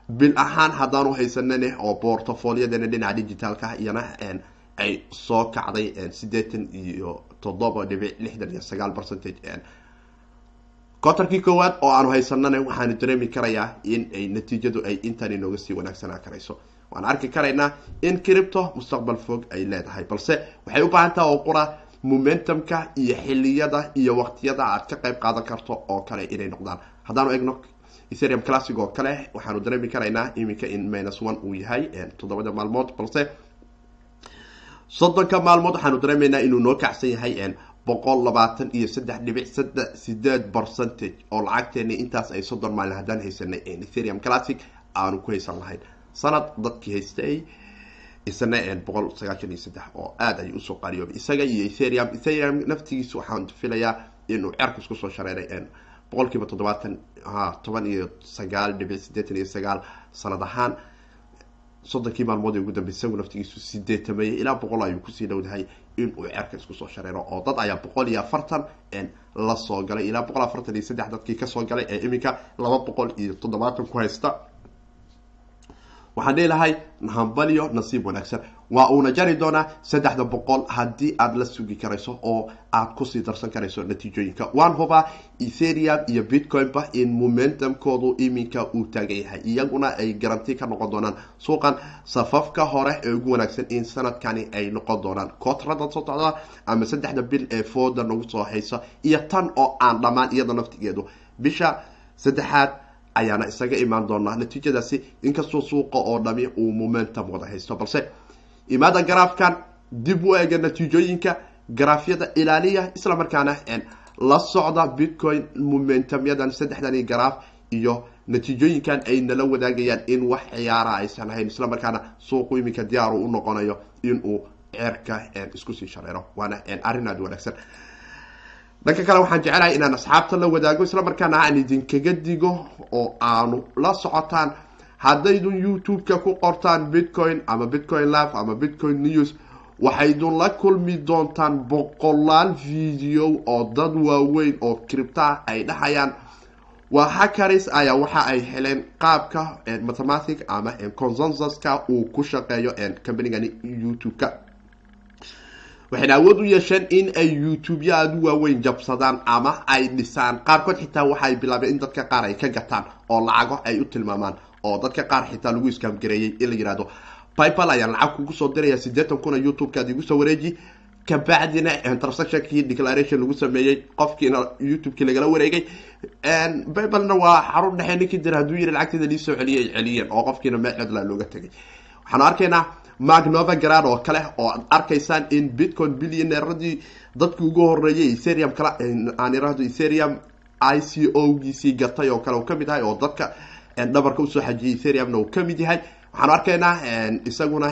bil ahaan haddaanu haysanane oo portafoliadana dhinaca digitaalka iyana ay soo kacday sideetan iyo toddoba dhibic lixdan iyo sagaal percentage kotarkii koowaad oo aanu haysanana waxaanu dareemi karayaa in ay natiijadu ay intan inooga sii wanaagsanaa karayso. Waan arki karaynaa in cripto mustaqbal fog ay leedahay balse waxay u baahan taha oo qura momentumka iyo xiliyada iyo waqtiyada aad ka qayb qaadan karto oo kale inay noqdaan. Haddaanu egno ethereum classic oo kale waxaanu dareemi karaynaa iminka in minus one uu yahay toddobada maalmood balse soddonka maalmood waxaanu dareemaynaa inuu noo kacsan yahay boqol labaatan iyo saddex dhibic sideed percentage oo lacagteeni intaas ay soddon maalin haddaan haysanay ethereum classic aanu ku haysan lahayn. Sanad dadkii haystay isna boqol sagaashan iyo saddex oo aada ay u soo qaaliyoobay. Isaga iyo ethereum ethereum naftigiisa waxaan filayaa inuu cerka isku soo shareeray boqol toddobaatan ha toban iyo sagaal dhibic sideetan iyo sagaal sanad ahaan. Soddonkii maalmood ee ugu dambey isagu naftigiisu sideetameeyey ilaa boqol ayuu ku sii dhowdahay inuu cerka isku soo shareero oo dad ayaa boqol iyo afartan la soo galay ilaa boqol afartan iyo saddex dadkii ka soo galay ee iminka laba boqol iyo toddobaatan ku haysta. Waxaan dhihilahay hambalyo nasiib wanaagsan waa uuna jari doonaa saddexda boqol haddii aada la sugi karayso oo aad ku sii darsan karayso natiijooyinka. Waan hubaa etherium iyo bitcoin-ba in momentumkoodu iminka uu taagan yahay iyaguna ay garanti ka noqon doonaan. Suuqan safafka hore ee ugu wanaagsan in sanadkani ay noqon doonaan. Kootrada soo socda ama saddexda bil ee fooda nagu soo haysa iyo tan oo aan dhammaan iyada naftigeedu. Bisha saddexaad ayaana isaga imaan doonaa natiijadaasi inkastoo suuqa oo dhami uu momentum wada haysto balse imaada garaafkan dib u eega natiijooyinka garaafyada ilaaliya isla markaana la socda bitcoin momentumyadan saddexdani garaaf iyo natiijooyinkan ay nala wadaagayaan in wax ciyaara aysan ahayn isla markaana suuqu iminka diyaaru u noqonayo inuu ceerka isku sii shareero. Waana arrin aada wanaagsan. Dhanka kale waxaan jecelahay inaan asxaabta la wadaago isla markaana aan idinkaga digo oo aanu la socotaan haddaydun youtube-ka ku qortaan bitcoin ama bitcoin life ama bitcoin news waxaydun la kulmi doontaan boqolaal video oo dad waaweyn oo cripta ay dhahayaan. Waa hackaris ayaa waxa ay heleen qaabka mathematic ama consensuska uu ku shaqeeyo companigani youtube-ka. Waxayna awood u yeesheen in ay youtube-ya aada u waaweyn jabsadaan ama ay dhisaan. Qaarkood xitaa waxaay bilaabeen in dadka qaar ay ka gataan oo lacago ay u tilmaamaan oo dadka qaar xitaa lagu iskaamgareeyey in la yihahdo pipal ayaan lacag kugu soo diraya siddeetan kuna youtube-kaad igu soo wareeji. Kabacdina transactionkii declaration lagu sameeyey qofkiina youtube-kii lagala wareegay. Pipalna waa xarun dhexe ninkii dir hadduu yiri lacagteeda lii soo celiyay ay celiyeen oo qofkiina meel cidla looga tegay. Waxaanu arkaynaa mark novagrad oo kale oo ad arkaysaan in bitcoin billioneeradii dadkii ugu horeeyay ethereum kala aan irahdo ethereum i c o giisii gatay oo kale uu ka mid yahay oo dadka dhabarka u soo xajiyay ethereumna uu ka mid yahay. Waxaanu arkaynaa isaguna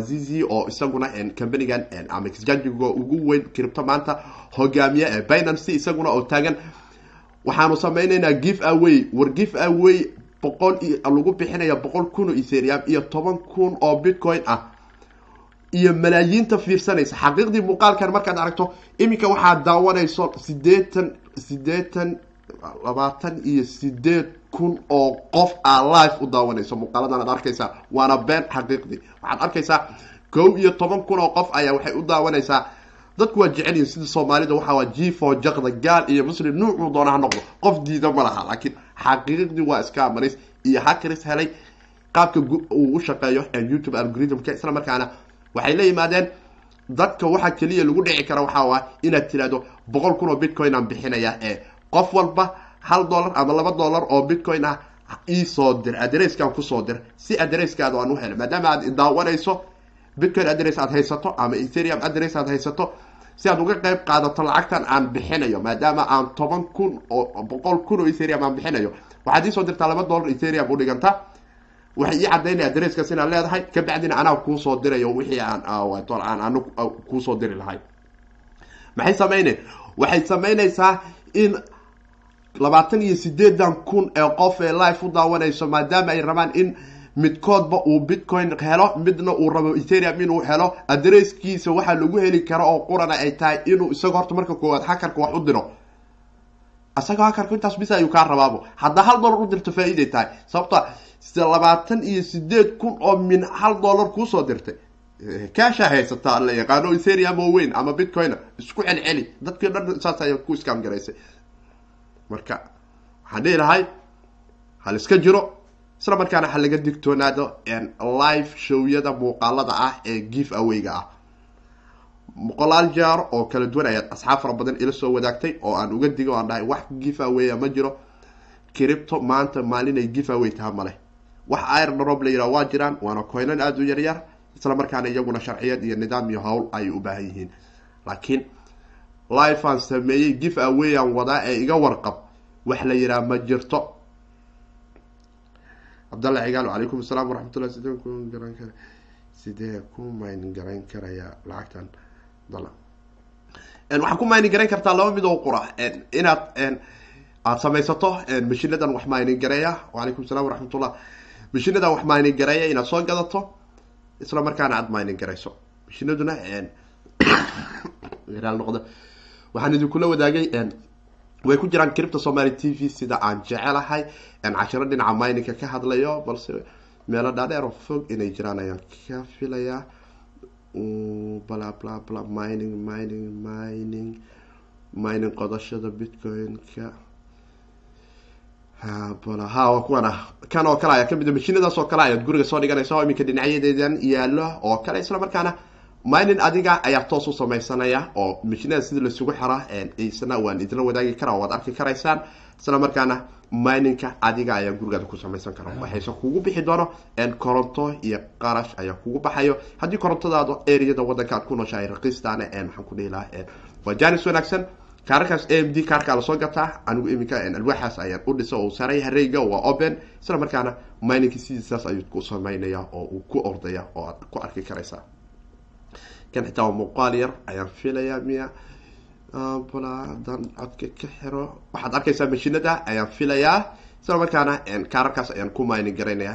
zizi oo isaguna companigan ama exchangiga ugu weyn cripto maanta hogaamiye ee binancy isaguna oo taagan. Waxaanu sameyneynaa give away war give away boqol lagu bixinaya boqol kun oo ethereum iyo toban kun oo bitcoin ah. Iyo malaayiinta fiirsanaysa. Xaqiiqdii muuqaalkan markaad aragto iminka waxaad daawanayso sideetan sideetan labaatan iyo sideed kun oo qof aa live u daawanayso muuqaaladan aad arkaysaa. Waana been xaqiiqdii waxaad arkaysaa kow iyo toban kun oo qof ayaa waxay u daawanaysaa. Dadku waa jecelyihin sida soomaalida waxaa jifo jaqda gaal iyo muslim. Nuucuu doona ha noqdo. Qof diida ma laha laakiin xaqiiqdii waa iska amaris iyo hakaris helay qaabka uu u shaqeeyo youtube algorithmka. Isla markaana waxay la yimaadeen dadka waxa keliya lagu dhici kara waxaa waa inaad tirahdo boqol kun oo bitcoin aan bixinaya ee qof walba hal dollar ama laba dollar oo bitcoin ah iisoo dir adresskan ku soo dir. Si adresskaada aan u helo maadaama aad daawanayso bitcoin adress aad haysato ama ethereum adress aad haysato si aad uga qeyb qaadato lacagtan aan bixinayo maadaama aan toban kun oo boqol kun oo ethereum aan bixinayo. Waxaad iisoo dirtaa laba dollar ethereum u dhiganta. Waxay ii cadaynaya adresskaas inaad leedahay. Kabacdina anaa kuusoo dirayo wixii aan aan anu kuusoo diri lahay. Maxay samayne? Waxay samaynaysaa in labaatan iyo sideedan kun ee qof ee life u daawanayso maadaama ay rabaan in midkoodba uu bitcoin helo midna uu rabo ethereum inuu helo adresskiisa waxaa lagu heli kara oo qurana ay tahay inuu isaga horta marka koowaad hakarka wax u diro. Isagoo hakarka intaas bis ayuu kaa rabaabo. Haddaa hal dollar u dirto faa-iiday tahay. Sababta labaatan iyo sideed kun oo min hal dollar kuusoo dirtay kaashaa haysataa la yaqaano ethereum oo weyn ama bitcoin isku celceli. Dadkii dhan saas ayaa ku iskaam garaysay marka waxaan dhihi lahay hal iska jiro isla markaana ha laga digtoonaado live showyada muuqaalada ah ee give awayga ah. Boqolaal jaar oo kala duwan ayaad asxaab fara badan ila soo wadaagtay oo aan uga digo aan dhahay wax give awaya ma jiro. Cripto maanta maalinay give away taha male wax irdrop la yidhaha waa jiraan waana coynan aada u yaryar isla markaana iyaguna sharciyad iyo nidaam iyo howl ayay u baahan yihiin. Laakiin life aan sameeyey give away aan wadaa ee iga warqab wax la yidhaha ma jirto. Cabdalla cigaal calaykum asalaam waraxmatullah sidee ku garan kara sidee ku maynin garayn karayaa lacagtan? Dala waxaa ku maynin garayn kartaa laba mid oo qura inaad aada samaysato mashinadan wax maynin gareeya. Wacalaykum salam waraxmatullah mashinadan wax maynin gareeya inaad soo gadato isla markaana aada maynin garayso. Mashinaduna noqda waxaan idinkula wadaagay way ku jiraan cripta somaly t v sida aan jecelahay cashiro dhinaca mininka ka hadlayo balse meelo dhaadheer oo fog inay jiraan ayaan ka filayaa. Bla bla bla mining mining mining mining qodashada bitcoin-ka. Ha waa kuwana kan oo kale ayaa ka mid mashinadaas oo kale ayaad guriga soo dhiganaysa oo iminka dhinacyadeedan yaalo oo kale isla markaana minin adiga ayaa toos u sameysanaya oo mashinada sida lasugu xira isna waan idinla wadaagi karaa waad arki karaysaan. Isla markaana mininka adiga ayaa gurigaada ku samaysan kara. Waxayse kugu bixi doono koronto iyo qarash ayaa kugu baxayo. Haddii korontadaada areada wadanka aad ku nooshahay raqiistaana maxaan ku dhihi lahaa waa janis wanaagsan. Kaararkaas a m d kaarkaa la soo gataa anigu iminka alwaaxaas ayaan u dhisa oo saaraya hareyga waa open. Isla markaana mininki sidiisaas ayuu ku sameynaya oo uu ku ordaya oo aad ku arki karaysaa kan xitaa waa muuqaal yar ayaan filayaa miya bala haddaan codka ka xiro. Waxaad arkaysaa mashinada ayaan filayaa. Isla markaana kaararkaas ayaan ku mining garaynaya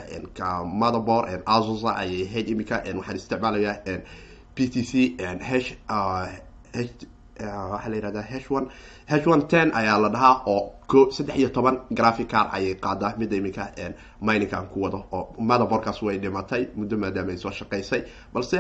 motherboard azusa ayay ahayd iminka waxaan isticmaalayaa p t c h h waxaa la yihahdaa h one h one ten ayaa la dhahaa oo ko saddex iyo toban graphic car ayay qaadaa. Midda iminka miningka aan ku wado oo motherboardkaas way dhimatay muddo maadaama ay soo shaqaysay. Balse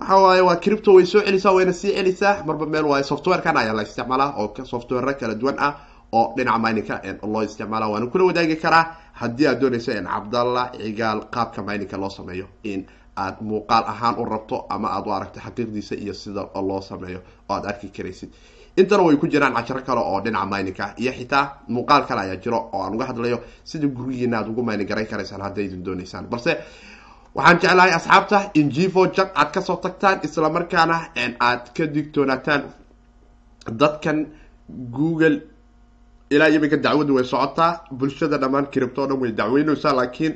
waxa waaye waa cripto way soo celisaa wayna sii celisaa. Marba meel waaye softwarekan ayaa la isticmaalaa oo software kala duwan ah oo dhinaca mininka loo isticmaala waana kula wadaagi karaa haddii aad doonayso cabdalla cigaal qaabka mininka loo sameeyo in aad muuqaal ahaan u rabto ama aad u aragto xaqiiqdiisa iyo sida loo sameeyo oo aad arki karaysid. Intana way ku jiraan casharo kale oo dhinaca mininka iyo xitaa muuqaal kale ayaa jiro oo aan uga hadlayo sida gurigiina aad ugu minin garayn karaysaan hadday idin doonaysaan. Balse waxaan jeclahay asxaabta in jivo jag aad ka soo tagtaan isla markaana aad ka digtoonaataan dadkan google. Ilaa iminka dacwadu way socotaa bulshada dhammaan cripto o dhan way dacweyneysaa laakiin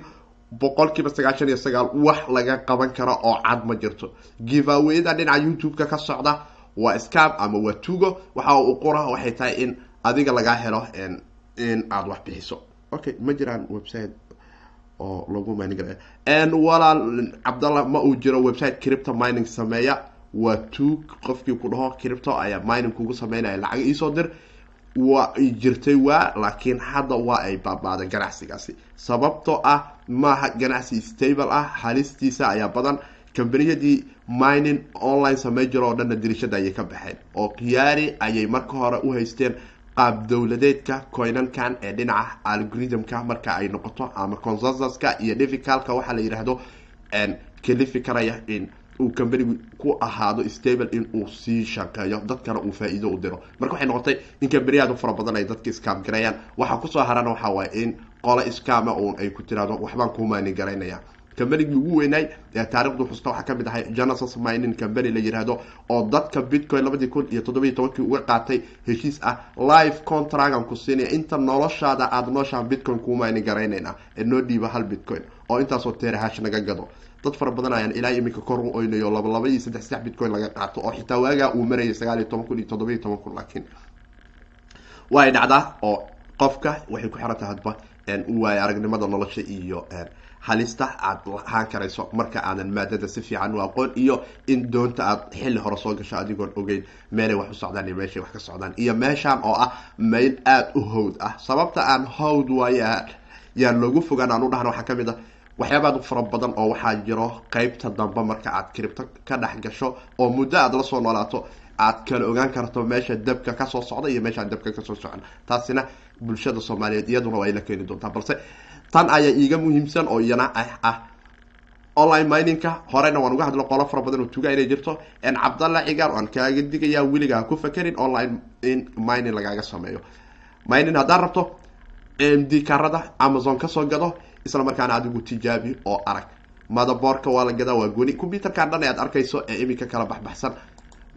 boqol kiiba sagaashan iyo sagaal wax laga qaban karo oo cad ma jirto. Giveawayada dhinaca youtube-ka ka socda waa scam ama waa tugo waxa uu qura waxay tahay in adiga lagaa helo in aada wax bixiso. Okay ma jiraan website oo lagu mining walaal cabdallah ma uu jiro website cripto mining sameeya. Waa tuug qofkii ku dhaho cripto ayaa mining kugu sameynaya lacag iisoo dir. Waa ay jirtay waa laakiin hadda waa ay baabaaday ganacsigaasi. Sababtoo ah maaha ganacsi stable ah halistiisa ayaa badan. Kambaniyadii mining online samey jiro oo dhanna dirishada ayay ka baxeen. Oo khiyaari ayay marka hore u haysteen qaab dowladeedka coinankan ee dhinaca algorithmka marka ay noqoto ama consensuska iyo difficalka waxaa la yidhaahdo kalifi karaya in uu companigu ku ahaado stable in uu sii shaqeeyo dadkana uu faa-iido u diro. Marka waxay noqotay in kambaniyaadu fara badan ay dadka scam gareeyaan waxaa ku soo harana waxaa waaye in qole scama uun ay ku tiraado waxbaan ku mining garaynaya combanigii ugu weynaay ee taarikhdu xusta waxaa ka mid ahay genesis mining company la yiraahdo oo dadka bitcoin labadii kun iyo toddobiiy tobankii uga qaatay heshiis ah live contragan ku siinaya inta noloshaada aada nooshaan bitcoin kuumayni garaynayna ee noo dhiiba hal bitcoin oo intaasoo terahash naga gado. Dad fara badan ayaan ilaa iminka kor u oynayo laba laba iyo saddex saddex bitcoin laga qaato oo xitaa waagaa uu marayay sagaal iyo toban kun iyo toddoba iyo toban kun laakiin way dhacdaa oo qofka waxay ku xiran tahay hadba waay aragnimada nolosha iyo halista aad lahaan karayso marka aadan maadada si fiican u aqoon iyo in doonta aad xilli hore soo gasho adigoon ogeyn meelay wax u socdaan iyo meeshay wax ka socdaan iyo meeshaan oo ah meel aada u hawd ah. Sababta aan hawd waaya yaan loogu fogaan aan u dhahna waxaa ka mid ah waxyaabaad fara badan oo waxaa jiro qeybta dambe marka aad kiribto ka dhex gasho oo muddo aada la soo noolaato aad kala ogaan karto meesha dabka ka soo socda iyo meeshaan dabka ka soo socon. Taasina bulshada soomaaliyeed iyaduna waa ila keeni doontaa balse tan ayaa iiga muhiimsan oo iyana ah ah. Online miningka horena waan uga hadlo qolo fara badan oo tuga inay jirto. Cabdalla cigaar aan kaaga digayaa weliga ha ku fakerin online in mining lagaaga sameeyo. Mining haddaad rabto md karada amazon ka soo gado isla markaana adigu tijaabi oo arag. Madaboorka waa la gadaa waa gooni. Computerkan dhan aad arkayso ee iminka kala baxbaxsan.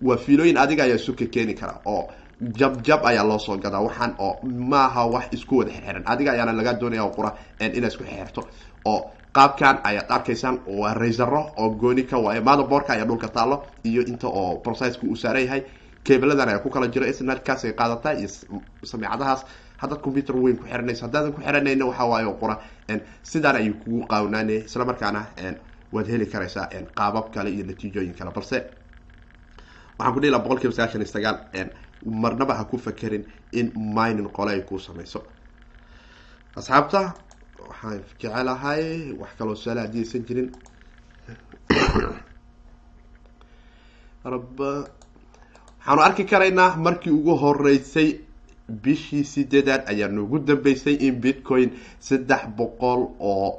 Waa fiilooyin adiga ayaa suka keeni kara oo jab jab ayaa loo soo gadaa. Waxaan oo maaha wax isku wada xeran adiga ayaana lagaa doonaya qura inaad isku xeerto. Oo qaabkan ayaad arkaysaan waa raysaro oo gooni ka waayo motherboardka ayaa dhulka taalo iyo inta oo processka uu saaran yahay. Cabladan ayaa ku kala jiro snatkaas ay qaadataa iyo sameecadahaas haddaad computer weyn ku xiranayso haddaadan ku xiranayna waxaa waaye qura sidaan ayuu kugu qaawnaanaya isla markaana waad heli karaysaa qaabab kale iyo natiijooyin kale. Balse waxaan ku dhihi laha boqol kiiba sagaashan iyo sagaal marnaba ha ku fakerin in mining qole ay kuu sameyso asxaabta waxaan jecelahay wax kaloo su'aala haddii aysan jirin. Rab waxaanu arki karaynaa markii ugu horeysay bishii sideedaad ayaa noogu dambeysay in bitcoin saddex boqol oo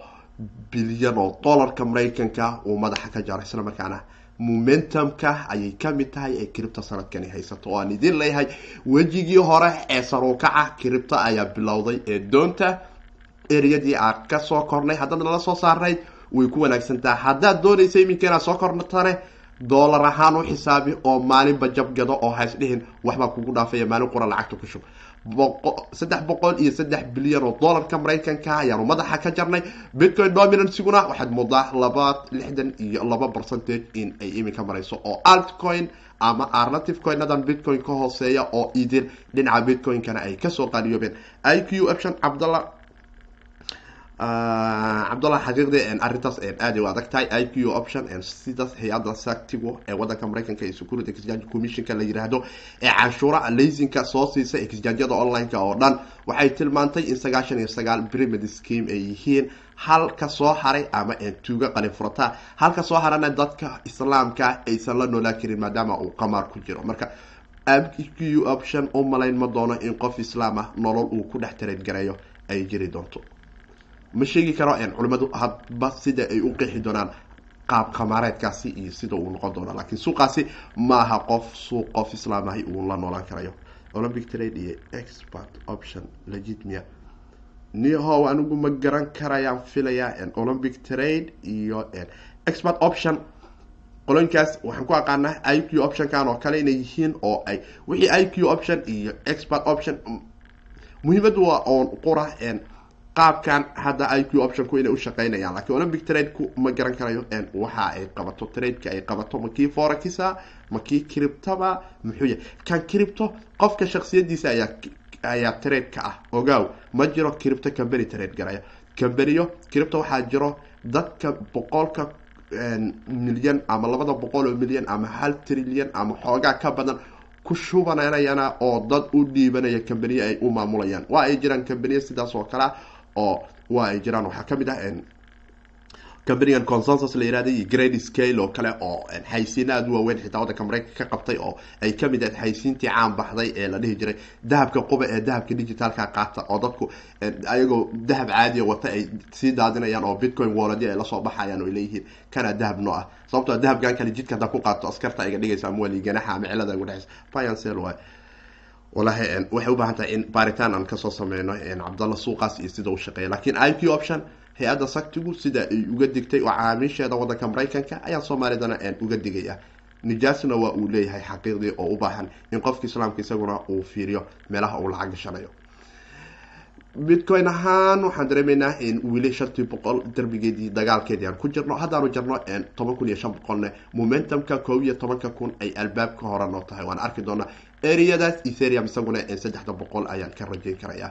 bilyan oo dollarka maraykanka uu madaxa ka jaro isla markaana momentumka ayay ka mid tahay ee kiribta sanadkani haysato. Oo aan idin leeyahay wejigii hore ee saruukaca kiribta ayaa bilowday ee doonta. Ereyadii aad ka soo kornay haddaad nala soo saarnayd way ku wanaagsantaha haddaad doonaysa iminka inaad soo kornatane dollar ahaan u xisaabi oo maalinba jabgado oo haysdhihin waxbaa kugu dhaafaya maalin qura lacagta ku shub saddex boqol iyo saddex bilyan oo dollarka maraykanka ayaanu madaxa ka jarnay. Bitcoin dominancyguna waxaad moodaa laba lixdan iyo laba percentage in ay iminka marayso oo altcoin ama arnative coinadan bitcoin ka hooseeya oo idin dhinaca bitcoin-kana ay ka soo qaaliyoobeen i q option cabdalla cabdallah xaqiiqdi arrintaas aada u adag tahay i q option sidaas hay'adda saktigo ee wadanka maraykanka iyo security exchange commissionka la yiraahdo ee canshuura laysinka soo siisa exchangyada online-ka oo dhan waxay tilmaantay in sagaashan iyo sagaal brimid scheme ay yihiin halka soo haray ama tuuga qalin furata. Halka soo harana dadka islaamka aysan la noolaa karin maadaama uu qamaar ku jiro. Marka q option u malayn ma doono in qof islaam ah nolol uu ku dhex tareedgareeyo ay jiri doonto ma sheegi karo culimadu hadba sida ay u qeexi doonaan qaab kamaareedkaasi iyo sida uu noqon doono. Laakiin suuqaasi maaha qof suuq qof islaam uu la noolaan karayo. Olympic trade iyo expert option legitmia nihow anigu ma garan karayaan filayaa olympic trade iyo expert option. Qolooyinkaas waxaan ku aqaanaa i q optionkan oo kale inay yihiin oo ay wixii i q option iyo expert option muhiimadu waa oon qura qaabkan hadda i q optionku inay ushaqeynayaan lakiin olympic tradeku ma garan karayo waxa ay qabato tradeka ay qabato makii forakisa makii criptaba muxuu yahay. Kan cripto qofka shaksiyadiisa ayaa ayaa trade ka ah. Ogaaw ma jiro cripto company trade garaya. Companiyo cripto waxaa jiro dadka boqolka milyan ama labada boqol oo milyan ama hal trilyan ama xoogaa ka badan ku shubananayana oo dad u dhiibanaya companiyo ay u maamulayaan. Waa ay jiraan companiyo sidaas oo kalea oo waa ay jiraan. Waxaa ka mid ah companigan consensus la yirahda iyo grade scale oo kale oo xaysiina aada u waaweyn xitaa waddanka maraykanka ka qabtay oo ay ka mid ahayd xaysiintii caan baxday ee la dhihi jiray dahabka quba ee dahabka digitalka qaata oo dadku ayagoo dahab caadiya wata ay sii daadinayaan oo bitcoin waladi ay la soo baxayaan oo ay leeyihiin kana dahab noo ah. Sababtoo dahabkan kale jidka haddaa ku qaato askarta iga dhigaysa ama wali ganaxa ama cilada dhexaysa fiancel waay walahi waxay u baahan tahay in baaritaan aan ka soo sameyno cabdalla suuqaas iyo sida u shaqeeya laakiin i q option hay'adda saktigu sida ay uga digtay oo caamiisheeda wadanka maraykanka ayaa soomaalidana uga digaya. Nijaasna waa uu leeyahay xaqiiqdii oo u baahan in qofka islaamka isaguna uu fiiriyo meelaha uu lacag gashanayo. Bitcoin ahaan waxaan dareemeynaa in wili shantii boqol darbigeedii dagaalkeedii aan ku jirno haddaanu jirno toban kun iyo shan boqolne momentumka koob iyo tobanka kun ay albaabka hore noo tahay. Waan arki doonaa areadaas etherium isaguna saddexda boqol ayaan ka rajeyn karayaa.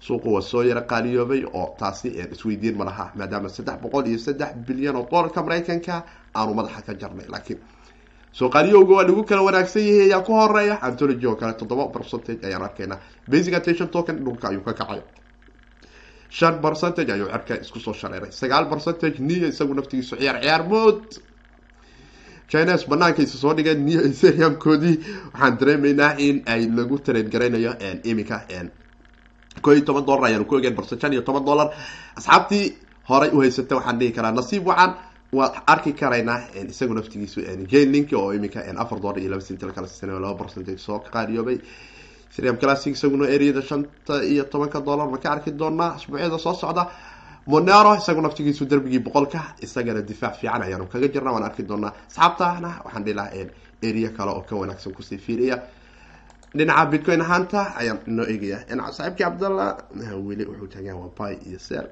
Suuqu waa soo yaro qaaliyoobay oo taasi isweydiin ma laha maadaama saddex boqol iyo saddex bilyan oo dollarka maraykanka aanu madaxa ka jarnay laakiin soo qaaliyowga waa lagu kala wanaagsan yahay ayaa ku horreeya antology oo kale toddoba percentage ayaan arkaynaa. Basic attention token dhulka ayuu ka kacay. Shan percentage ayuu cerka isku soo shareeray. Sagaal percentage niya isagu naftigiisu ciyaar ciyaar mood chines banaankaisa soo dhigeen eteriumkoodii waxaan dareemeynaa in ay lagu trade garaynayo iminka ko iyo toban dollar ayaanu ku egeen balse shan iyo toban dollar. Asxaabtii horay uhaysata waxaan dhihi karaa nasiib wacan waad arki karaynaa isagu naftigiisu gainlink oo iminka afar dollar iyo laba sentil kala siisana laba percentage soo qaaliyoobay. Sriam classic isaguna areada shanta iyo tobanka dollar ma ka arki doonaa asbuucyada soo socda monero isagu naftigiisu darbigii boqolka isagana difaac fiican ayaanu kaga jirna waan arki doonaa asxaabtana waxaan dhihi lahaa area kale oo ka wanaagsan ku sii fiiriya. Dhinaca bitcoin ahaanta ayaan inoo eegaya. Saaxiibkii cabdallah weli wuxuu taagan waa by iyo sel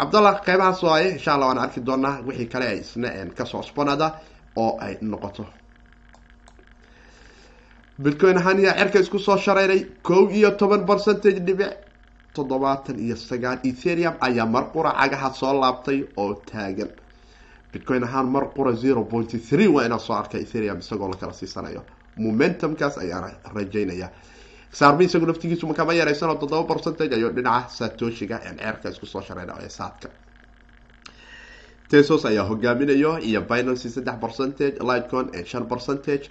cabdallah qeybahaas waaye insha allah waan arki doonaa wixii kale ay isna ka soo cusbanada oo ay noqoto. Bitcoin ahaan yaa cerka isku soo shareeray kow iyo toban percentage dhibic toddobaatan iyo sagaal etherium ayaa mar qura cagaha soo laabtay oo taagan. Bitcoin ahaan mar qura zero pointy three waa inaan soo arkay etherium isagoo la kala siisanayo. Momentumkaas ayaana rajeynaya saarmi isagu naftigiisu makama yareysanoo toddoba percentage ayuu dhinaca satoshiga ceerka isku soo ee saadka. Tesos ayaa hogaaminayo iyo binancy saddex percentage lightcon shan percentage.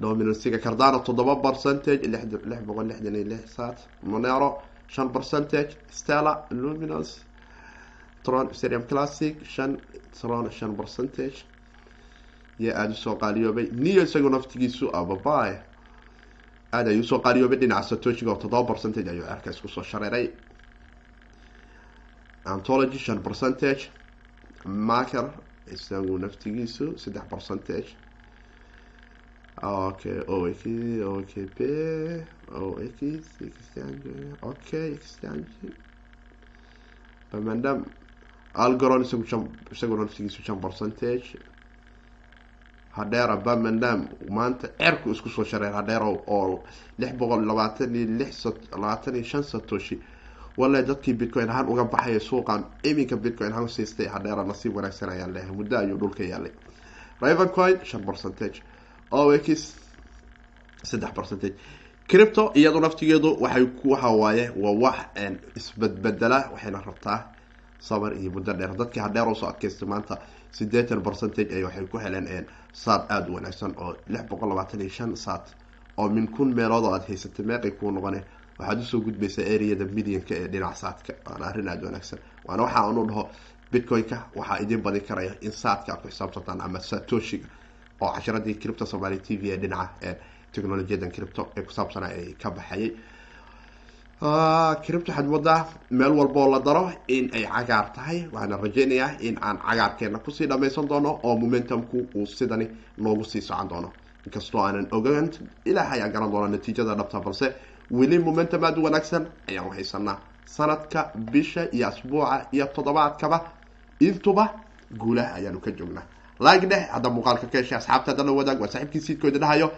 Dominancyga cardano toddoba percentage lix boqol lixdan iyo lix saad monero shan percentage stella luminous tron serium classic shan tron shan percentage iyo aada u soo qaaliyoobay niyo isagu naftigiisu ababay aada ayuu u soo qaaliyoobay dhinaca satoshiga oo toddoba percentage ayuu cerka isku soo shareeray antology shan percentage maker isagu naftigiisu saddex percentage okay o x o k p o x exchange okay exchange bamandam algoron isagu shan isagu naftigiisu shan percentage hadheera bamandam maanta cerku isku soo shareer hadheer oo lix boqol labaatan iyo lix labaatan iyo shan satoshi. Walla dadkii bitcoin ahaan uga baxaya suuqan iminka bitcoin ahaan siistay hadheera nasiib wanaagsan ayaan leehay muddo ayuu dhulka yaalay river coin shan percentage. O x saddex percentage cripto iyadu naftigeedu waxay waxa waaye waa wax isbedbedela waxayna rabtaa sabar iyo muddo dheer. Dadkii hadheer u soo adkaystay maanta sideetan percentage ay waxay ku heleen saad aada u wanaagsan oo lix boqol labaatan iyo shan saad oo min kun meelood oo aada haysatay meeqay kuu noqone waxaad u soo gudbaysaa areada midianka ee dhinac saadka. Waana arrin aada wanaagsan. Waana waxa anu dhaho bitcoin-ka waxaa idin badin karaya in saadka aad ku xisaabtataan ama satoshiga oo cashiradii cripto somaali t v ee dhinaca technolojiyadan cripto ee kusaabsana ay ka baxayay cripto waxaad moodaa meel walboo la daro in ay cagaar tahay. Waxaana rajeynayaa in aan cagaarkeena ku sii dhammaysan doono oo momentumku uu sidani noogu sii socon doono. Inkastoo aanan ogaan ilaah ayaa garan doona natiijada dhabta balse weli momentum aada u wanaagsan ayaan haysanaa. Sanadka bisha iyo asbuuca iyo toddobaadkaba intuba guulaha ayaanu ka joognaa. Laag hadda muuqaalka ka asxaabta haddana wadaag waa saaxiibkii siidkooda dhahayo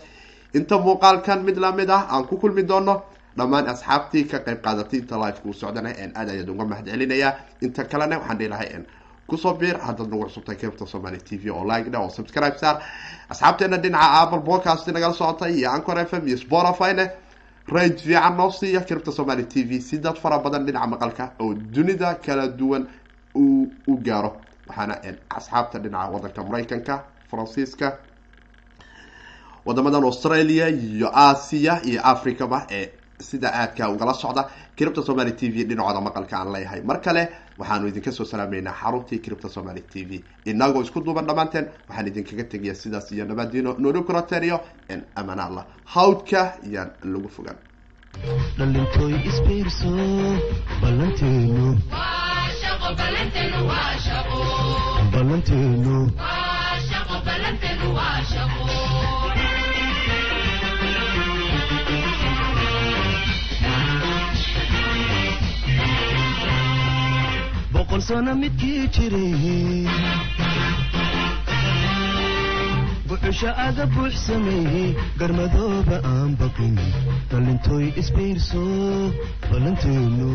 inta muuqaalkan mid la mid ah aan ku kulmi doono dhammaan asxaabtii ka qayb qaadatay inta liveka uu socdana aad ayaad uga mahad celinayaa inta kalena waxaan dhihi lahay ku soo biir haddaad nagu cusubtay cripto somaly t v oo like dheh oo subscribe saar. Asxaabteena dhinaca apple podcast nagala socotay iyo ancor f m iyo spotify-ne rage fiican noo siiya cripto somaly t v si dad fara badan dhinaca maqalka oo dunida kala duwan u gaaro. Waxaana asxaabta dhinaca wadanka maraykanka faransiiska wadamadan australia iyo aasiya iyo africaba ee sida aadka ugala socda cripto somaly t v dhinacooda maqalka aan leeyahay. Mar kale waxaanu idinka soo salaameynaa xaruntii cripto somaly t v. Inagoo isku duuban dhammaanteen waxaan idinkaga tegayaa sidaas iyo nabadiino noolukurateriyo amaan allah. Hawdka yaan lagu fogaan. Dhalintooy isbiirso ballanteenu. Ballanteenu boqol sano midkii jiray buxusha aga buux sameeyey garmadooba aan baqin dhalintooy isbiirso ballanteenu